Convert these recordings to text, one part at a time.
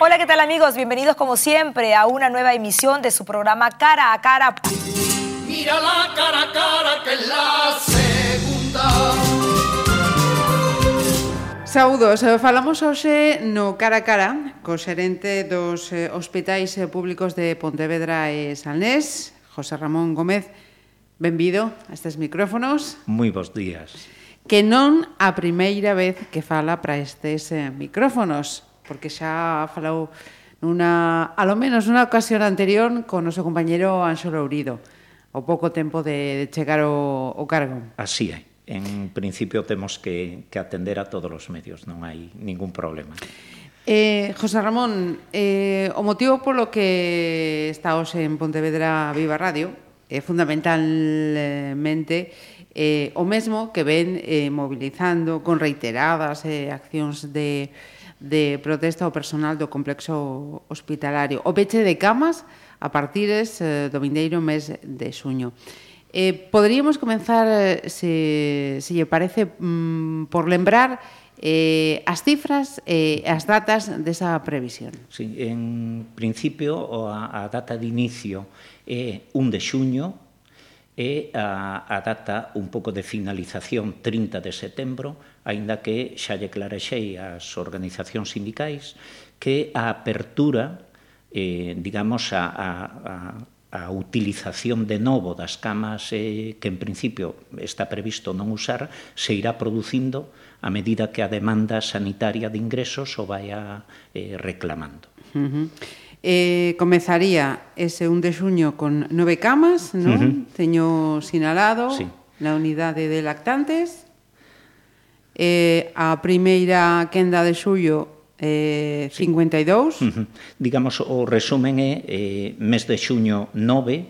Hola, ¿qué tal amigos? Bienvenidos como siempre a una nueva emisión de su programa Cara a Cara. Mira la cara a cara que es la segunda. Saúdos, eh, falamos hoxe no cara a cara co xerente dos eh, hospitais eh, públicos de Pontevedra e Salnés, José Ramón Gómez. Benvido a estes micrófonos. Moi bons días. que non a primeira vez que fala para estes eh, micrófonos, porque xa falou nunha, a lo menos unha ocasión anterior con o noso compañeiro Anxo Lourido, o pouco tempo de, de chegar o, o cargo. Así é. En principio temos que, que atender a todos os medios, non hai ningún problema. Eh, José Ramón, eh, o motivo polo que está hoxe en Pontevedra Viva Radio é fundamentalmente eh, o mesmo que ven eh, mobilizando con reiteradas eh, accións de, de protesta ao personal do complexo hospitalario. O peche de camas a partires eh, do vindeiro mes de xuño. Eh, poderíamos comenzar, eh, se, se lle parece, mm, por lembrar eh, as cifras e eh, as datas desa previsión. Sí, en principio, a, a data de inicio é eh, 1 de xuño, e a, a data un pouco de finalización 30 de setembro, aínda que xa lle clarexei ás organizacións sindicais que a apertura, eh, digamos, a, a, a a utilización de novo das camas eh, que en principio está previsto non usar se irá producindo a medida que a demanda sanitaria de ingresos o vaya eh, reclamando. Uh -huh. Eh, comezaría ese 1 de xuño con nove camas, non? Uh -huh. Teño sinalado sí. na unidade de lactantes. Eh, a primeira quenda de xullo eh, 52. Uh -huh. Digamos, o resumen é eh, mes de xuño 9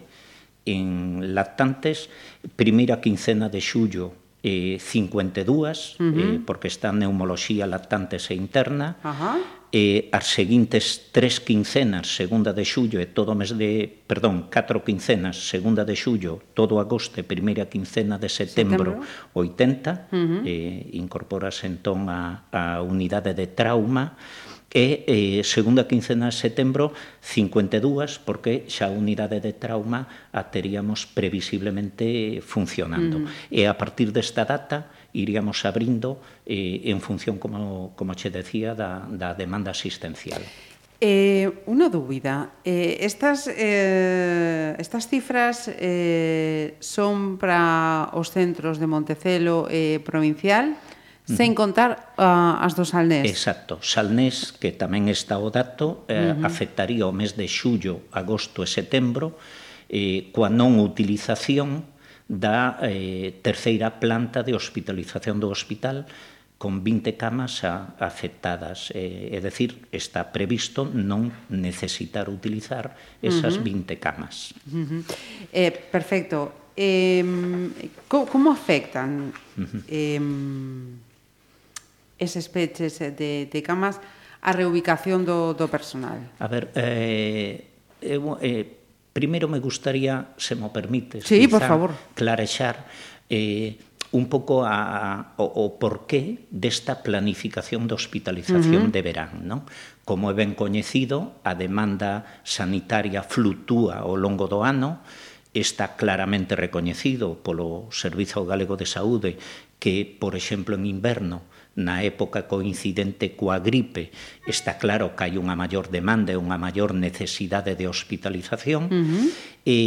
en lactantes, primeira quincena de xullo eh, 52, uh -huh. eh, porque está neumoloxía lactantes e interna, uh -huh. eh, as seguintes tres quincenas, segunda de xullo e todo mes de... Perdón, catro quincenas, segunda de xullo, todo agosto e primeira quincena de setembro, setembro. 80, uh -huh. eh, incorporase entón a, a unidade de trauma, e eh, segunda quincena de setembro 52 porque xa a unidade de trauma a teríamos previsiblemente funcionando mm. e a partir desta data iríamos abrindo eh, en función como, como che decía da, da demanda asistencial Eh, una dúbida, eh, estas, eh, estas cifras eh, son para os centros de Montecelo eh, provincial? Sen contar uh, as do Salnés. Exacto. Salnés, que tamén está o dato, eh, uh -huh. afectaría o mes de xullo, agosto e setembro, eh, coa non utilización da eh, terceira planta de hospitalización do hospital con 20 camas a, afectadas. Eh, é dicir, está previsto non necesitar utilizar esas uh -huh. 20 camas. Uh -huh. eh, perfecto. Eh, como afectan? Uh -huh. eh, eses peches de, de camas a reubicación do, do personal? A ver, eh, eu, eh, primeiro me gustaría, se mo permites, sí, quizá, por favor. clarexar eh, un pouco a, a, o, o porqué desta planificación de hospitalización uh -huh. de verán. Non? Como é ben coñecido, a demanda sanitaria flutúa ao longo do ano, está claramente recoñecido polo Servizo Galego de Saúde que, por exemplo, en inverno na época coincidente coa gripe, está claro que hai unha maior demanda e unha maior necesidade de hospitalización, uh eh, -huh. e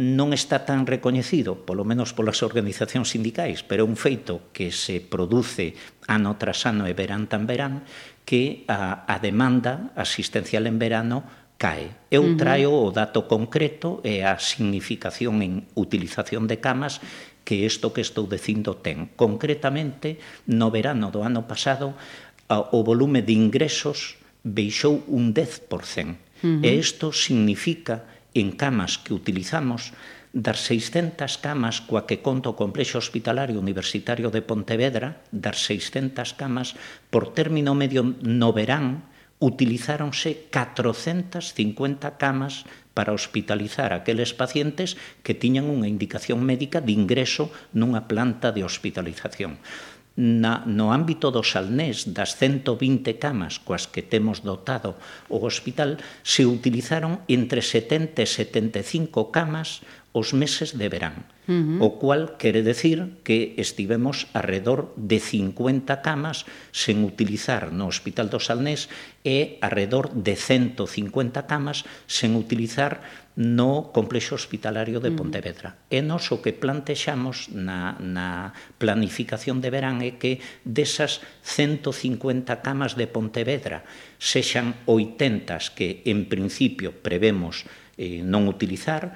non está tan recoñecido, polo menos polas organizacións sindicais, pero é un feito que se produce ano tras ano e verán tan verán, que a, a demanda asistencial en verano cae. Eu traio o dato concreto e a significación en utilización de camas que isto que estou dicindo ten. Concretamente, no verano do ano pasado, o volume de ingresos baixou un 10%. Uh -huh. E isto significa, en camas que utilizamos, das 600 camas coa que conta o Complexo Hospitalario Universitario de Pontevedra, das 600 camas, por término medio no verán, utilizáronse 450 camas para hospitalizar aqueles pacientes que tiñan unha indicación médica de ingreso nunha planta de hospitalización. Na, no ámbito do Salnés, das 120 camas coas que temos dotado o hospital, se utilizaron entre 70 e 75 camas os meses de verán, uh -huh. o cual quere decir que estivemos arredor de 50 camas sen utilizar no Hospital do Salnés e arredor de 150 camas sen utilizar no Complexo Hospitalario de Pontevedra. Uh -huh. E nos o que plantexamos na, na planificación de verán é que desas 150 camas de Pontevedra sexan 80 que en principio prevemos eh, non utilizar,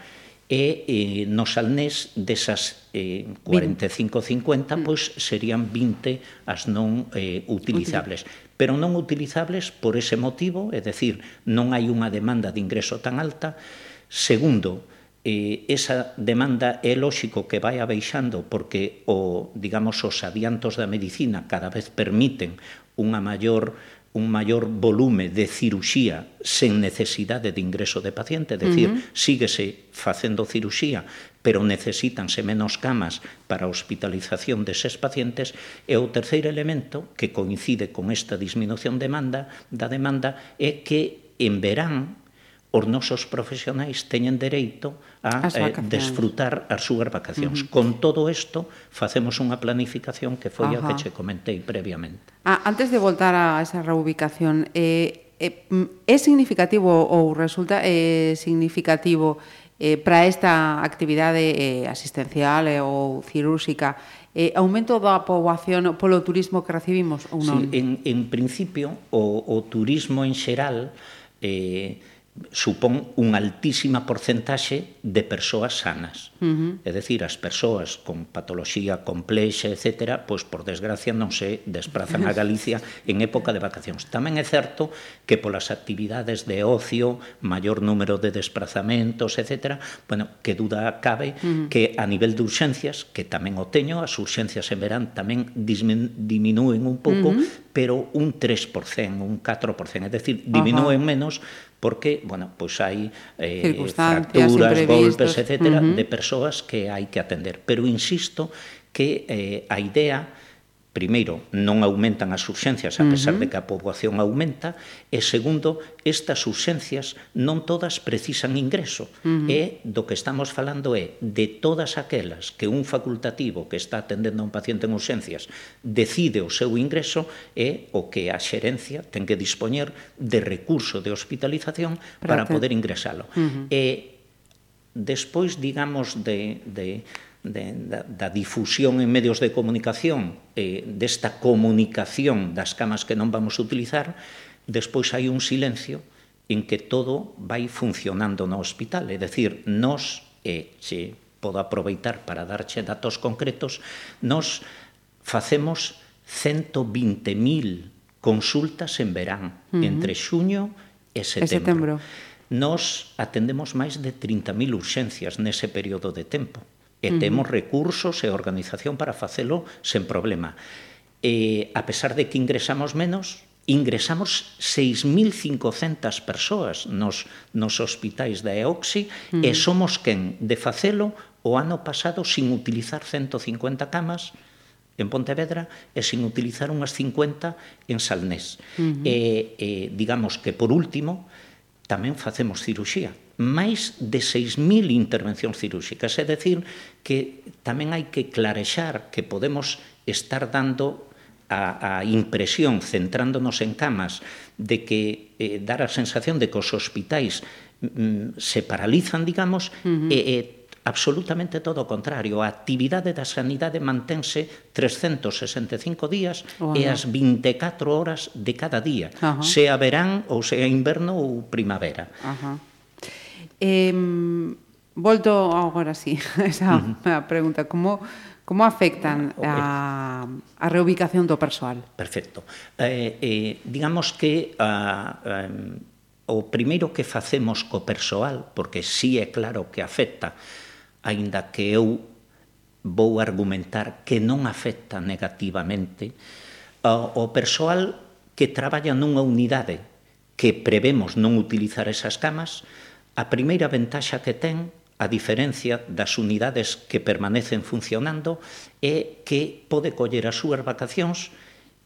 e eh, no Salnés desas eh, 45 50 pois serían 20 as non eh, utilizables. Pero non utilizables por ese motivo é dicir, non hai unha demanda de ingreso tan alta. Segundo, eh, esa demanda é lóxico que vai abaixando porque o, digamos, os adiantos da medicina cada vez permiten unha maior un maior volume de ciruxía sen necesidade de ingreso de paciente, é dicir, uh -huh. síguese facendo ciruxía, pero necesitanse menos camas para a hospitalización deses pacientes, e o terceiro elemento que coincide con esta disminución de demanda da demanda é que en verán os nosos profesionais teñen dereito a eh, desfrutar as súas vacacións. Uh -huh. Con todo isto, facemos unha planificación que foi Ajá. a que che comentei previamente. Ah, antes de voltar a esa reubicación, eh, eh, é significativo ou resulta eh, significativo eh, para esta actividade eh, asistencial eh, ou cirúrxica eh, aumento da poboación polo turismo que recibimos ou non? Sí, en, en principio, o, o turismo en xeral eh, supón unha altísima porcentaxe de persoas sanas. Uh -huh. É dicir, as persoas con patoloxía complexa, etc., pois, por desgracia, non se desplazan a Galicia en época de vacacións. Tamén é certo que polas actividades de ocio, maior número de desplazamentos, etc., bueno, que duda cabe uh -huh. que a nivel de urxencias, que tamén o teño, as urxencias en verán tamén disminúen diminúen un pouco, uh -huh pero un 3%, un 4%, es decir, diminúen Ajá. menos porque, bueno, pues hay eh, fracturas, golpes, etcétera, uh -huh. de persoas que hai que atender. Pero insisto que eh, a idea primeiro, non aumentan as urxencias a pesar uh -huh. de que a poboación aumenta, e segundo, estas urxencias non todas precisan ingreso. Uh -huh. E do que estamos falando é de todas aquelas que un facultativo que está atendendo a un paciente en urxencias decide o seu ingreso é o que a xerencia ten que dispoñer de recurso de hospitalización para, para poder ingresalo. Uh -huh. E despois, digamos, de, de de, da, da difusión en medios de comunicación eh, desta comunicación das camas que non vamos a utilizar, despois hai un silencio en que todo vai funcionando no hospital. É dicir, nos, e eh, se podo aproveitar para darche datos concretos, nos facemos 120.000 consultas en verán, uh -huh. entre xuño e setembro. E setembro. Nos atendemos máis de 30.000 urxencias nese período de tempo e uh -huh. temos recursos e organización para facelo sen problema. E, a pesar de que ingresamos menos, ingresamos 6.500 persoas nos, nos hospitais da EOXI uh -huh. e somos quen de facelo o ano pasado sin utilizar 150 camas en Pontevedra e sin utilizar unhas 50 en Salnés. Uh -huh. e, e digamos que, por último, tamén facemos ciruxía. Máis de 6.000 intervencións cirúrxicas, é dicir, que tamén hai que clarexar que podemos estar dando a, a impresión, centrándonos en camas, de que eh, dar a sensación de que os hospitais mm, se paralizan, digamos, uh -huh. e, e Absolutamente todo o contrario. A actividade da sanidade mantense 365 días oh, e as 24 horas de cada día, uh -huh. sea verán ou sea inverno ou primavera. Uh -huh. Eh, volto agora sí, esa uh -huh. pregunta, como Como afectan a, a reubicación do persoal? Perfecto. Eh, eh, digamos que ah, a, a, o primeiro que facemos co persoal, porque sí é claro que afecta, aínda que eu vou argumentar que non afecta negativamente ao persoal que traballa nunha unidade que prevemos non utilizar esas camas, a primeira ventaxa que ten, a diferencia das unidades que permanecen funcionando, é que pode coller as súas vacacións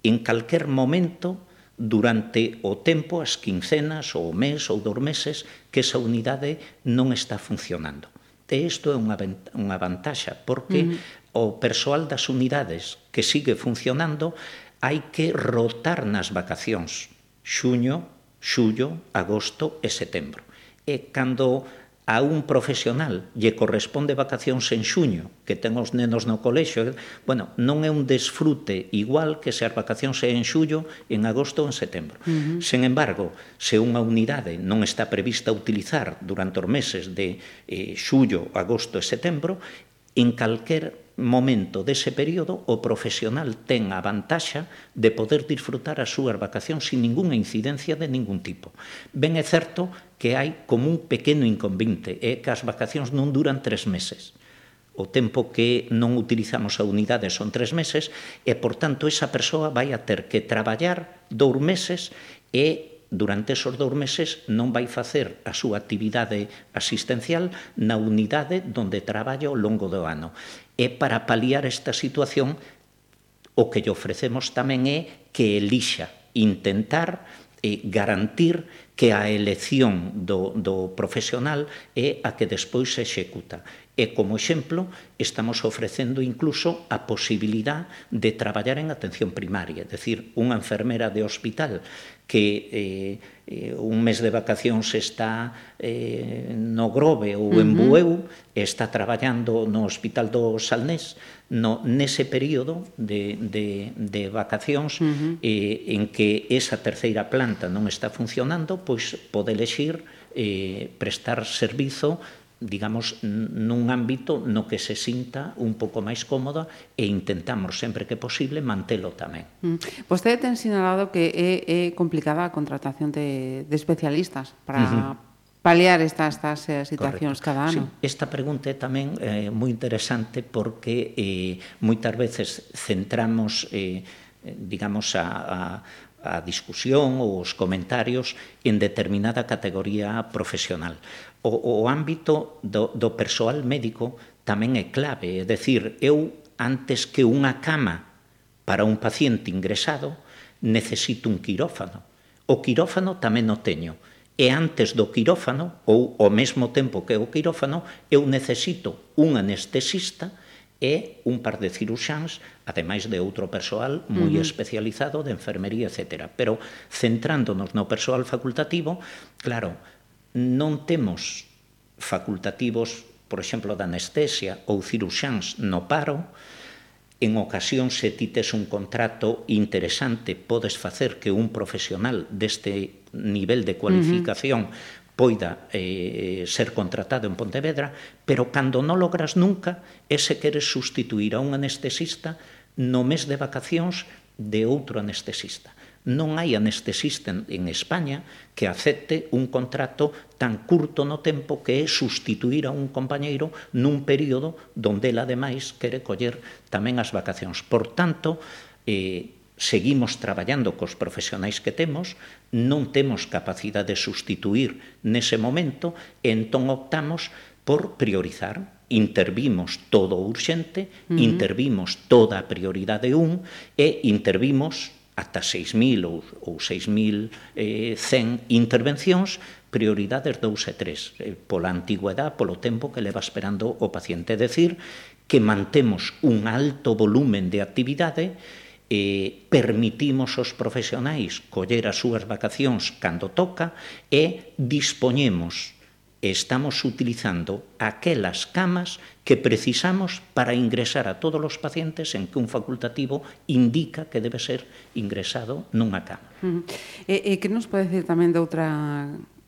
en calquer momento durante o tempo, as quincenas, ou o mes ou dos meses, que esa unidade non está funcionando. E isto é unha, unha vantaxa, porque mm. o persoal das unidades que sigue funcionando hai que rotar nas vacacións, xuño, xullo, agosto e setembro. E cando a un profesional lle corresponde vacacións en xuño, que ten os nenos no colexo, bueno, non é un desfrute igual que se as vacacións é en xullo, en agosto ou en setembro. Uh -huh. Sen embargo, se unha unidade non está prevista utilizar durante os meses de eh, xullo, agosto e setembro, en calquer momento dese período o profesional ten a vantaxa de poder disfrutar as súas vacacións sin ningunha incidencia de ningún tipo. Ben é certo que hai como un pequeno inconvinte, é que as vacacións non duran tres meses. O tempo que non utilizamos a unidade son tres meses e, por tanto, esa persoa vai a ter que traballar dous meses e durante esos dous meses non vai facer a súa actividade asistencial na unidade donde traballa ao longo do ano. E para paliar esta situación, o que lle ofrecemos tamén é que elixa intentar eh, garantir que a elección do, do profesional é a que despois se executa. E como exemplo, estamos ofrecendo incluso a posibilidad de traballar en atención primaria, é dicir, unha enfermera de hospital que eh, eh un mes de vacacións está eh, no Grove ou en uh -huh. Bueu, está traballando no Hospital do Salnés, no, nese período de, de, de vacacións uh -huh. eh, en que esa terceira planta non está funcionando, pois pode elegir eh, prestar servizo digamos, nun ámbito no que se sinta un pouco máis cómoda e intentamos sempre que posible mantelo tamén. Mm. Vostede ten sinalado que é, é complicada a contratación de, de especialistas para, uh -huh paliar estas, estas eh, situacións Correcto. cada ano. Sí, esta pregunta é tamén eh, moi interesante porque eh, moitas veces centramos eh, digamos a, a a discusión ou os comentarios en determinada categoría profesional o, o ámbito do, do persoal médico tamén é clave. É decir, eu, antes que unha cama para un paciente ingresado, necesito un quirófano. O quirófano tamén o teño. E antes do quirófano, ou ao mesmo tempo que o quirófano, eu necesito un anestesista e un par de ciruxáns, ademais de outro persoal moi uh -huh. especializado de enfermería, etc. Pero centrándonos no persoal facultativo, claro, non temos facultativos, por exemplo, da anestesia ou ciruxáns no paro, en ocasión se ti tes un contrato interesante, podes facer que un profesional deste nivel de cualificación uh -huh poida eh, ser contratado en Pontevedra, pero cando non logras nunca ese queres sustituir a un anestesista no mes de vacacións de outro anestesista non hai anestesista en, en España que acepte un contrato tan curto no tempo que é sustituir a un compañeiro nun período donde ela ademais quere coller tamén as vacacións. Por tanto, eh, seguimos traballando cos profesionais que temos, non temos capacidade de sustituir nese momento, e entón optamos por priorizar intervimos todo urxente, uh -huh. intervimos toda a prioridade 1 e intervimos ata 6.000 ou, ou 6.100 eh, intervencións, prioridades 2 e 3, eh, pola antigüedade, polo tempo que leva esperando o paciente. É decir, que mantemos un alto volumen de actividade eh, permitimos aos profesionais coller as súas vacacións cando toca e dispoñemos estamos utilizando aquelas camas que precisamos para ingresar a todos os pacientes en que un facultativo indica que debe ser ingresado nunha cama. Uh -huh. E, e que nos pode decir tamén de outra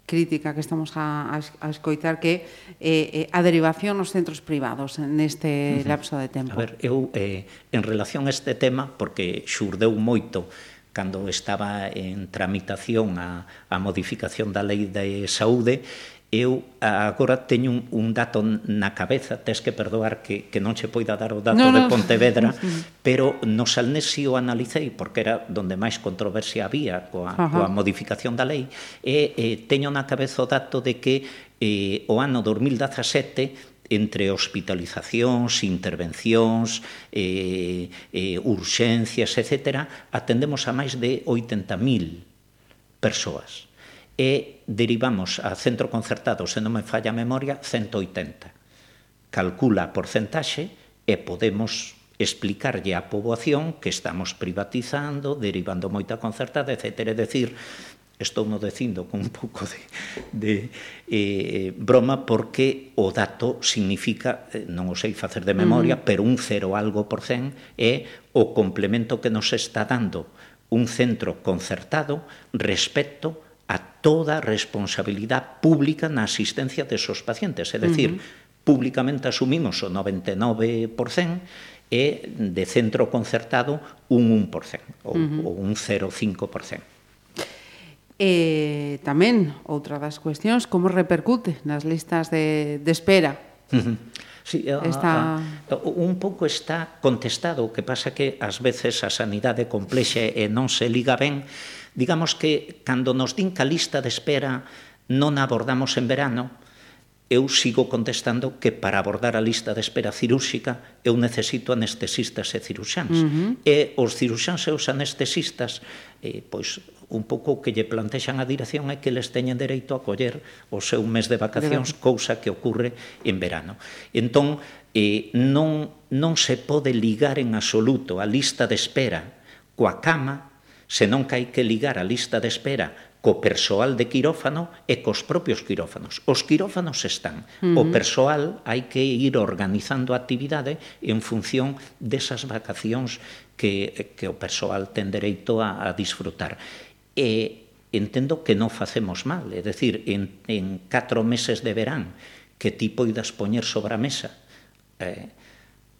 crítica que estamos a, a escoitar que eh, eh, a derivación nos centros privados neste uh -huh. lapso de tempo. A ver, eu eh, en relación a este tema, porque xurdeu moito cando estaba en tramitación a, a modificación da lei de saúde, eu agora teño un, un dato na cabeza, tes que perdoar que, que non che poida dar o dato no, de Pontevedra, no. pero no o analicei, porque era donde máis controversia había coa, Ajá. coa modificación da lei, e, e teño na cabeza o dato de que eh, o ano 2017 entre hospitalizacións, intervencións, eh, eh, urxencias, etc., atendemos a máis de 80.000 persoas e derivamos a centro concertado, se non me falla a memoria, 180. Calcula a porcentaxe e podemos explicarlle á poboación que estamos privatizando, derivando moita concertada, etc. É decir, estou no dicindo con un pouco de, de eh, broma porque o dato significa, eh, non o sei facer de memoria, uh -huh. pero un cero algo por cen é o complemento que nos está dando un centro concertado respecto toda a responsabilidade pública na asistencia desos pacientes, é dicir, uh -huh. públicamente asumimos o 99% e de centro concertado un 1% ou, uh -huh. ou un 0,5%. E tamén outra das cuestións como repercute nas listas de, de espera. Uh -huh. Sí, está... A, a, un pouco está contestado, o que pasa que ás veces a sanidade complexa e non se liga ben, Digamos que cando nos din que a lista de espera non abordamos en verano, eu sigo contestando que para abordar a lista de espera cirúrxica eu necesito anestesistas e ciruxáns. Uh -huh. E os ciruxáns e os anestesistas, eh, pois un pouco que lle plantexan a dirección é que les teñen dereito a coller o seu mes de vacacións, de cousa que ocurre en verano. Entón, eh, non, non se pode ligar en absoluto a lista de espera coa cama senón que hai que ligar a lista de espera co persoal de quirófano e cos propios quirófanos. Os quirófanos están, uh -huh. o persoal hai que ir organizando actividade en función desas vacacións que, que o persoal ten dereito a, a disfrutar. E entendo que non facemos mal, é dicir, en, en catro meses de verán, que ti poidas poñer sobre a mesa eh,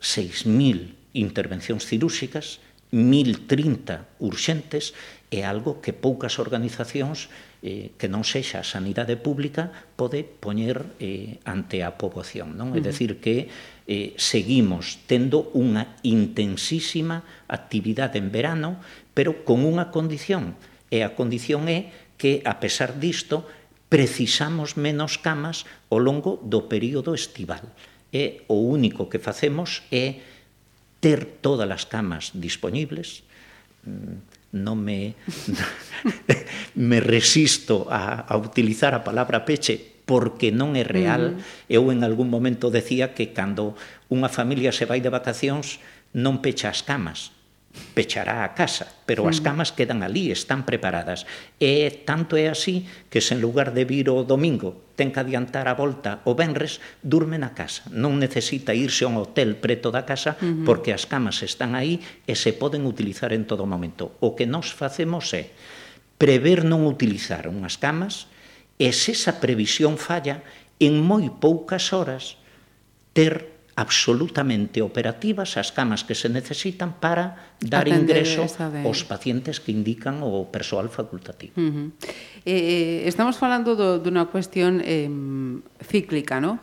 6.000 intervencións cirúrxicas, 1030 urxentes é algo que poucas organizacións eh, que non sexa a sanidade pública pode poñer eh, ante a poboación. Non? É uh -huh. dicir que eh, seguimos tendo unha intensísima actividade en verano, pero con unha condición, e a condición é que, a pesar disto, precisamos menos camas ao longo do período estival. E o único que facemos é ter todas as camas disponibles mm, non me me resisto a, a utilizar a palabra peche porque non é real. Mm. Eu en algún momento decía que cando unha familia se vai de vacacións non pecha as camas, pechará a casa, pero as mm. camas quedan ali, están preparadas. E tanto é así que se en lugar de vir o domingo ten que adiantar a volta o venres, durme na casa. Non necesita irse a un hotel preto da casa uh -huh. porque as camas están aí e se poden utilizar en todo momento. O que nós facemos é prever non utilizar unhas camas e se esa previsión falla, en moi poucas horas ter absolutamente operativas as camas que se necesitan para dar Atender ingreso de... aos pacientes que indican o persoal facultativo. Uh eh, -huh. eh, estamos falando do, dunha cuestión eh, cíclica, ¿no?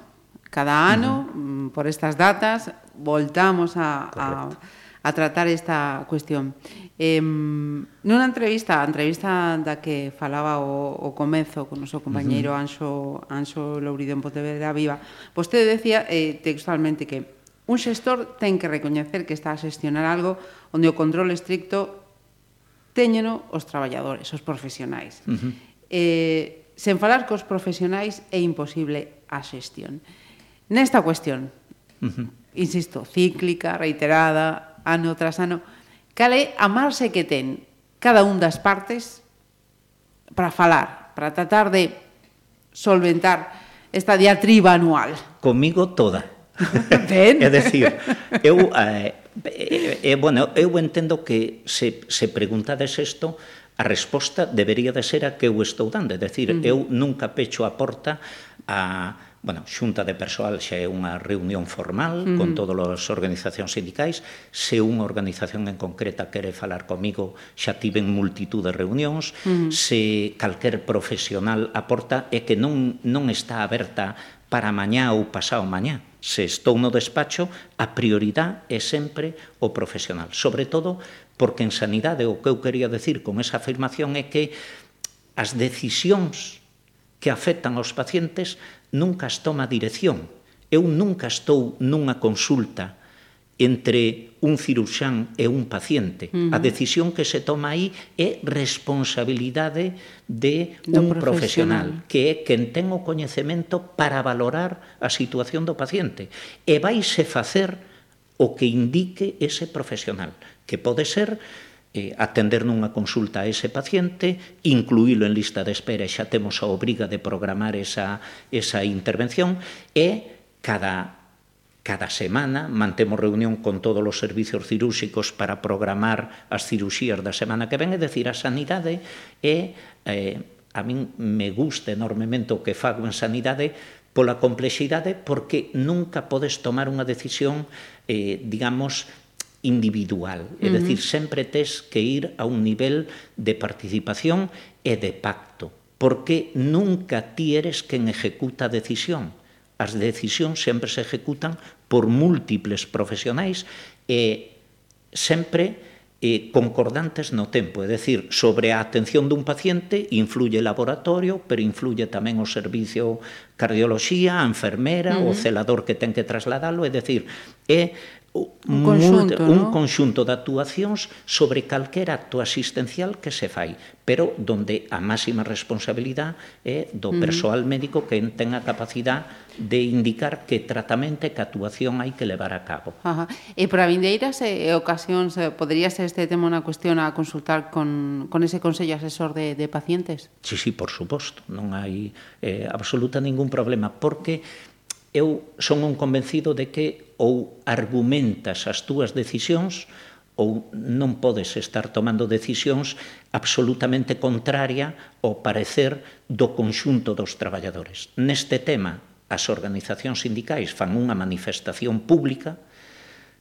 Cada ano, uh -huh. Mm, por estas datas, voltamos a, Correcto. a a tratar esta cuestión. Eh, nunha entrevista, a entrevista da que falaba o, o comezo con o noso compañeiro uh -huh. Anxo, Anxo Lourido en Pontevedra Viva, vostede decía eh, textualmente que un xestor ten que recoñecer que está a xestionar algo onde o control estricto teñeno os traballadores, os profesionais. Uh -huh. eh, sen falar cos profesionais é imposible a xestión. Nesta cuestión, uh -huh. insisto, cíclica, reiterada, ano tras ano, cal é a marxe que ten cada un das partes para falar, para tratar de solventar esta diatriba anual. Comigo toda. Ben. é dicir, eu eh, eh, bueno, eu entendo que se, se preguntades isto, a resposta debería de ser a que eu estou dando. É dicir, uh -huh. eu nunca pecho a porta a bueno, xunta de persoal xa é unha reunión formal uh -huh. con todas as organizacións sindicais. Se unha organización en concreta quere falar comigo, xa tiven multitud de reunións. Uh -huh. Se calquer profesional aporta é que non, non está aberta para mañá ou pasado mañá. Se estou no despacho, a prioridade é sempre o profesional. Sobre todo porque en sanidade o que eu quería decir con esa afirmación é que as decisións que afectan aos pacientes nunca as toma a dirección. Eu nunca estou nunha consulta entre un ciruxán e un paciente. Uh -huh. A decisión que se toma aí é responsabilidade de do un profesional. profesional, que é quen ten o coñecemento para valorar a situación do paciente. E vaise facer o que indique ese profesional, que pode ser eh, atender nunha consulta a ese paciente, incluílo en lista de espera e xa temos a obriga de programar esa, esa intervención e cada cada semana mantemos reunión con todos os servicios cirúrxicos para programar as cirurxías da semana que ven, é dicir, a sanidade é eh, a min me gusta enormemente o que fago en sanidade pola complexidade porque nunca podes tomar unha decisión eh, digamos individual, é uh -huh. dicir, sempre tes que ir a un nivel de participación e de pacto, porque nunca ti eres quen ejecuta a decisión. As decisións sempre se ejecutan por múltiples profesionais e sempre eh, concordantes no tempo, é dicir, sobre a atención dun paciente influye o laboratorio, pero influye tamén o servicio cardioloxía, a enfermera, uh -huh. o celador que ten que trasladalo, é dicir, é un conxunto, un, ¿no? un conxunto de actuacións sobre calquera acto asistencial que se fai, pero donde a máxima responsabilidade é do persoal médico que ten a capacidade de indicar que tratamento e que actuación hai que levar a cabo. Ajá. E para vindeiras eh, e eh, ocasións eh, podería ser este tema unha cuestión a consultar con, con ese Consello Asesor de, de Pacientes? Sí, sí, por suposto, non hai eh, absoluta ningún problema, porque eu son un convencido de que ou argumentas as túas decisións ou non podes estar tomando decisións absolutamente contraria ao parecer do conxunto dos traballadores. Neste tema, as organizacións sindicais fan unha manifestación pública,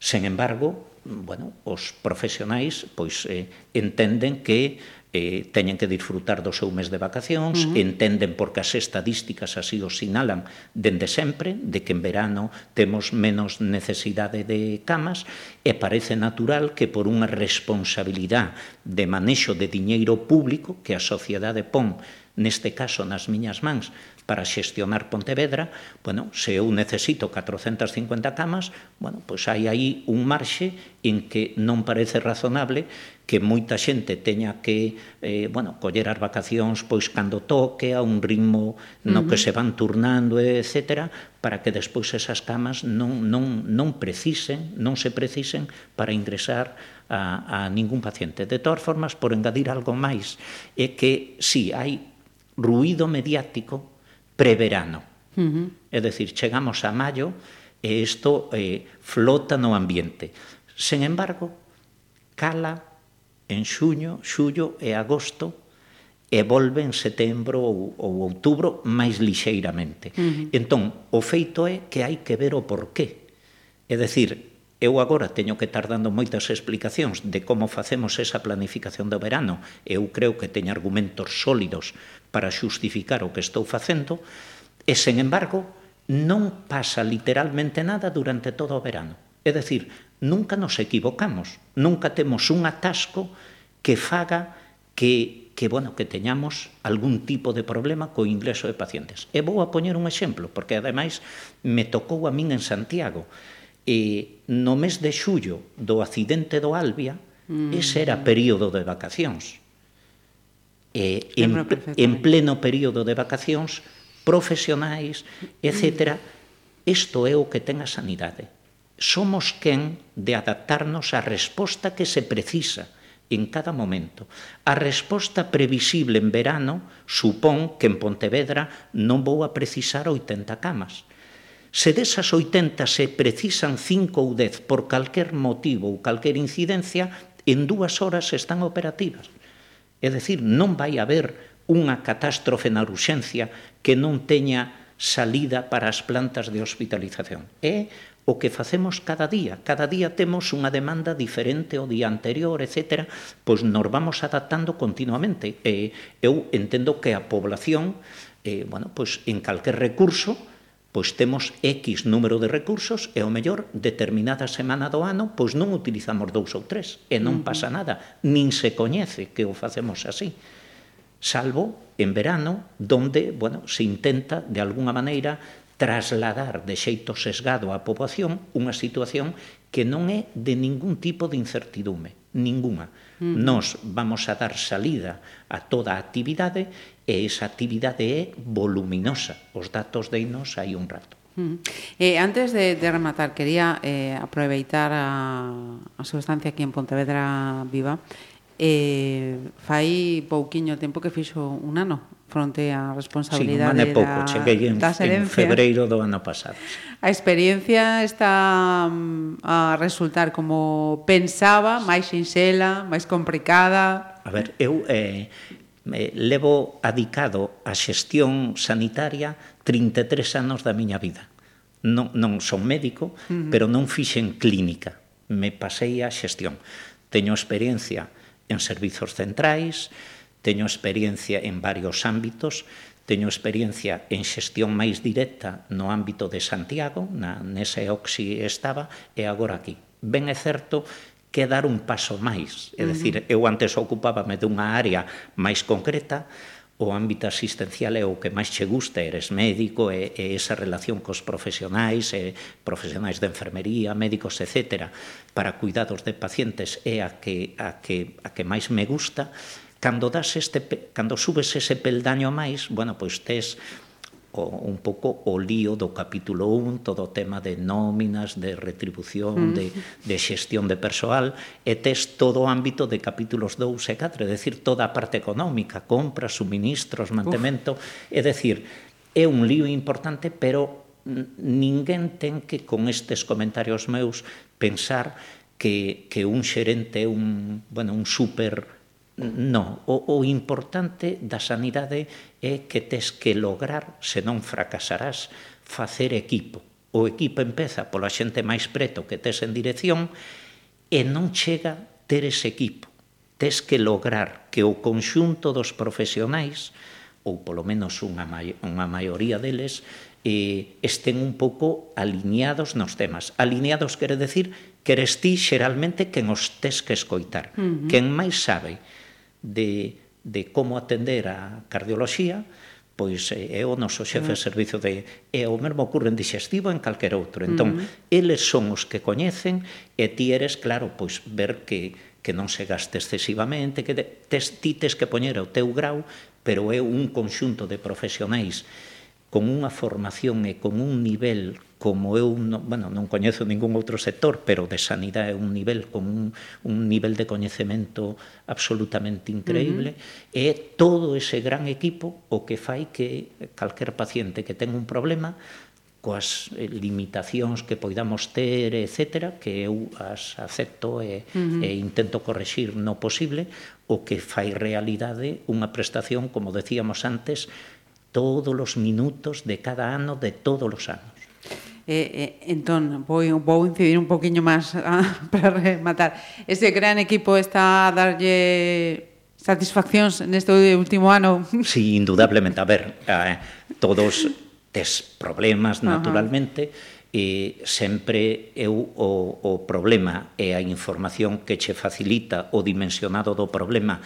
sen embargo, bueno, os profesionais pois eh, entenden que eh, teñen que disfrutar do seu mes de vacacións, uh -huh. entenden porque as estadísticas así o sinalan dende sempre, de que en verano temos menos necesidade de camas, e parece natural que por unha responsabilidade de manexo de diñeiro público que a sociedade pon, neste caso nas miñas mans, para xestionar Pontevedra, bueno, se eu necesito 450 camas, bueno, pois hai aí un marxe en que non parece razonable que moita xente teña que eh, bueno, coller as vacacións pois cando toque a un ritmo no uh -huh. que se van turnando, etc, para que despois esas camas non, non, non precisen, non se precisen para ingresar a, a ningún paciente. De todas formas, por engadir algo máis, é que si sí, hai ruído mediático preverano. Uh -huh. É dicir, chegamos a maio e isto eh, flota no ambiente. Sen embargo, cala en xuño, xullo e agosto e volve en setembro ou, ou outubro máis lixeiramente. Uh -huh. Entón, o feito é que hai que ver o porqué. É dicir, Eu agora teño que estar dando moitas explicacións de como facemos esa planificación do verano. Eu creo que teño argumentos sólidos para xustificar o que estou facendo, e, sen embargo, non pasa literalmente nada durante todo o verano. É dicir, nunca nos equivocamos, nunca temos un atasco que faga que que bueno que teñamos algún tipo de problema co ingreso de pacientes. E vou a poñer un exemplo, porque ademais me tocou a min en Santiago. E no mes de xullo do accidente do Albia, mm. ese era período de vacacións. E en, en pleno período de vacacións, profesionais, etc., isto é o que ten a sanidade. Somos quen de adaptarnos á resposta que se precisa en cada momento. A resposta previsible en verano supón que en Pontevedra non vou a precisar 80 camas. Se desas 80 se precisan 5 ou 10 por calquer motivo ou calquer incidencia, en dúas horas están operativas. É dicir, non vai haber unha catástrofe na urxencia que non teña salida para as plantas de hospitalización. É o que facemos cada día. Cada día temos unha demanda diferente ao día anterior, etc. Pois nos vamos adaptando continuamente. E eu entendo que a población, eh, bueno, pois en calquer recurso, pois temos X número de recursos e o mellor determinada semana do ano pois non utilizamos dous ou tres e non pasa nada, nin se coñece que o facemos así. Salvo en verano, donde, bueno, se intenta de alguna maneira trasladar de xeito sesgado á poboación unha situación que non é de ningún tipo de incertidume, ninguna. Mm. Nos vamos a dar salida a toda a actividade e esa actividade é voluminosa. Os datos de nos hai un rato. Mm. Eh, antes de, de rematar, quería eh, aproveitar a, a substancia aquí en Pontevedra Viva eh, fai pouquiño tempo que fixo un ano fronte á responsabilidade sí, pouco, da, cheguei en, en febreiro do ano pasado. A experiencia está mm, a resultar como pensaba, máis sinxela, máis complicada. A ver, eu eh, me levo adicado á xestión sanitaria 33 anos da miña vida. Non, non son médico, uh -huh. pero non fixen clínica. Me pasei á xestión. Teño experiencia en servizos centrais, Teño experiencia en varios ámbitos, teño experiencia en xestión máis directa no ámbito de Santiago, na, nese Oxi estaba, e agora aquí. Ben é certo que dar un paso máis, é dicir, eu antes ocupábame dunha área máis concreta, o ámbito asistencial é o que máis che gusta, eres médico, e, e esa relación cos profesionais, e profesionais de enfermería, médicos, etc., para cuidados de pacientes é a que, a que, a que máis me gusta, cando das este cando subes ese peldaño máis, bueno, pois tes o, un pouco o lío do capítulo 1, todo o tema de nóminas, de retribución, mm. de, de xestión de persoal, e tes todo o ámbito de capítulos 2 e 4, é dicir, toda a parte económica, compras, suministros, mantemento, Uf. é dicir, é un lío importante, pero ninguén ten que con estes comentarios meus pensar que, que un xerente é un, bueno, un super Non, o, o importante da sanidade é que tes que lograr, se non fracasarás, facer equipo. O equipo empeza pola xente máis preto que tes en dirección e non chega ter ese equipo. Tes que lograr que o conxunto dos profesionais, ou polo menos unha, unha maioría deles, eh, estén un pouco alineados nos temas. Alineados quere decir que eres ti xeralmente quen os tes que escoitar, uh -huh. quen máis sabe de, de como atender a cardioloxía, pois eh, é o noso xefe de mm. servizo de é o mesmo ocurre en digestivo en calquer outro. Mm-hmm. Entón, uh -huh. eles son os que coñecen e ti eres, claro, pois ver que que non se gaste excesivamente, que tes, ti tes que poñer o teu grau, pero é un conxunto de profesionais con unha formación e con un nivel como eu non, bueno, non coñezo ningún outro sector, pero de sanidade é un nivel con un, un nivel de coñecemento absolutamente increíble, uh -huh. é todo ese gran equipo o que fai que calquer paciente que ten un problema coas eh, limitacións que poidamos ter, etc., que eu as acepto e, uh -huh. e intento corregir no posible, o que fai realidade unha prestación, como decíamos antes, todos os minutos de cada ano de todos os anos. Eh, eh, entón, vou, vou incidir un poquinho máis ah, para rematar. Este gran equipo está a darlle satisfaccións neste último ano? Sí, indudablemente. A ver, eh, todos tes problemas, naturalmente, e sempre eu o, o problema e a información que che facilita o dimensionado do problema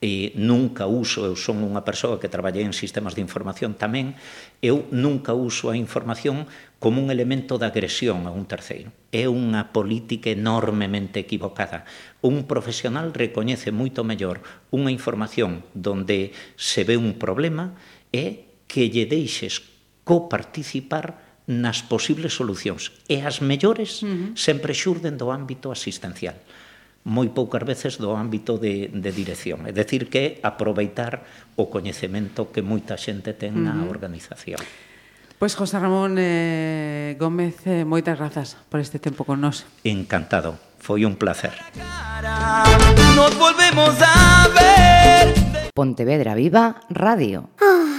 e nunca uso, eu son unha persoa que traballei en sistemas de información tamén, eu nunca uso a información como un elemento de agresión a un terceiro. É unha política enormemente equivocada. Un profesional recoñece moito mellor unha información donde se ve un problema e que lle deixes coparticipar nas posibles solucións. E as mellores uh -huh. sempre xurden do ámbito asistencial moi poucas veces do ámbito de, de dirección. É decir, que aproveitar o coñecemento que moita xente ten na organización. Pois José Ramón eh, Gómez, eh, moitas grazas por este tempo con nós. Encantado, foi un placer. Nos volvemos a ver. Pontevedra Viva Radio. Ah.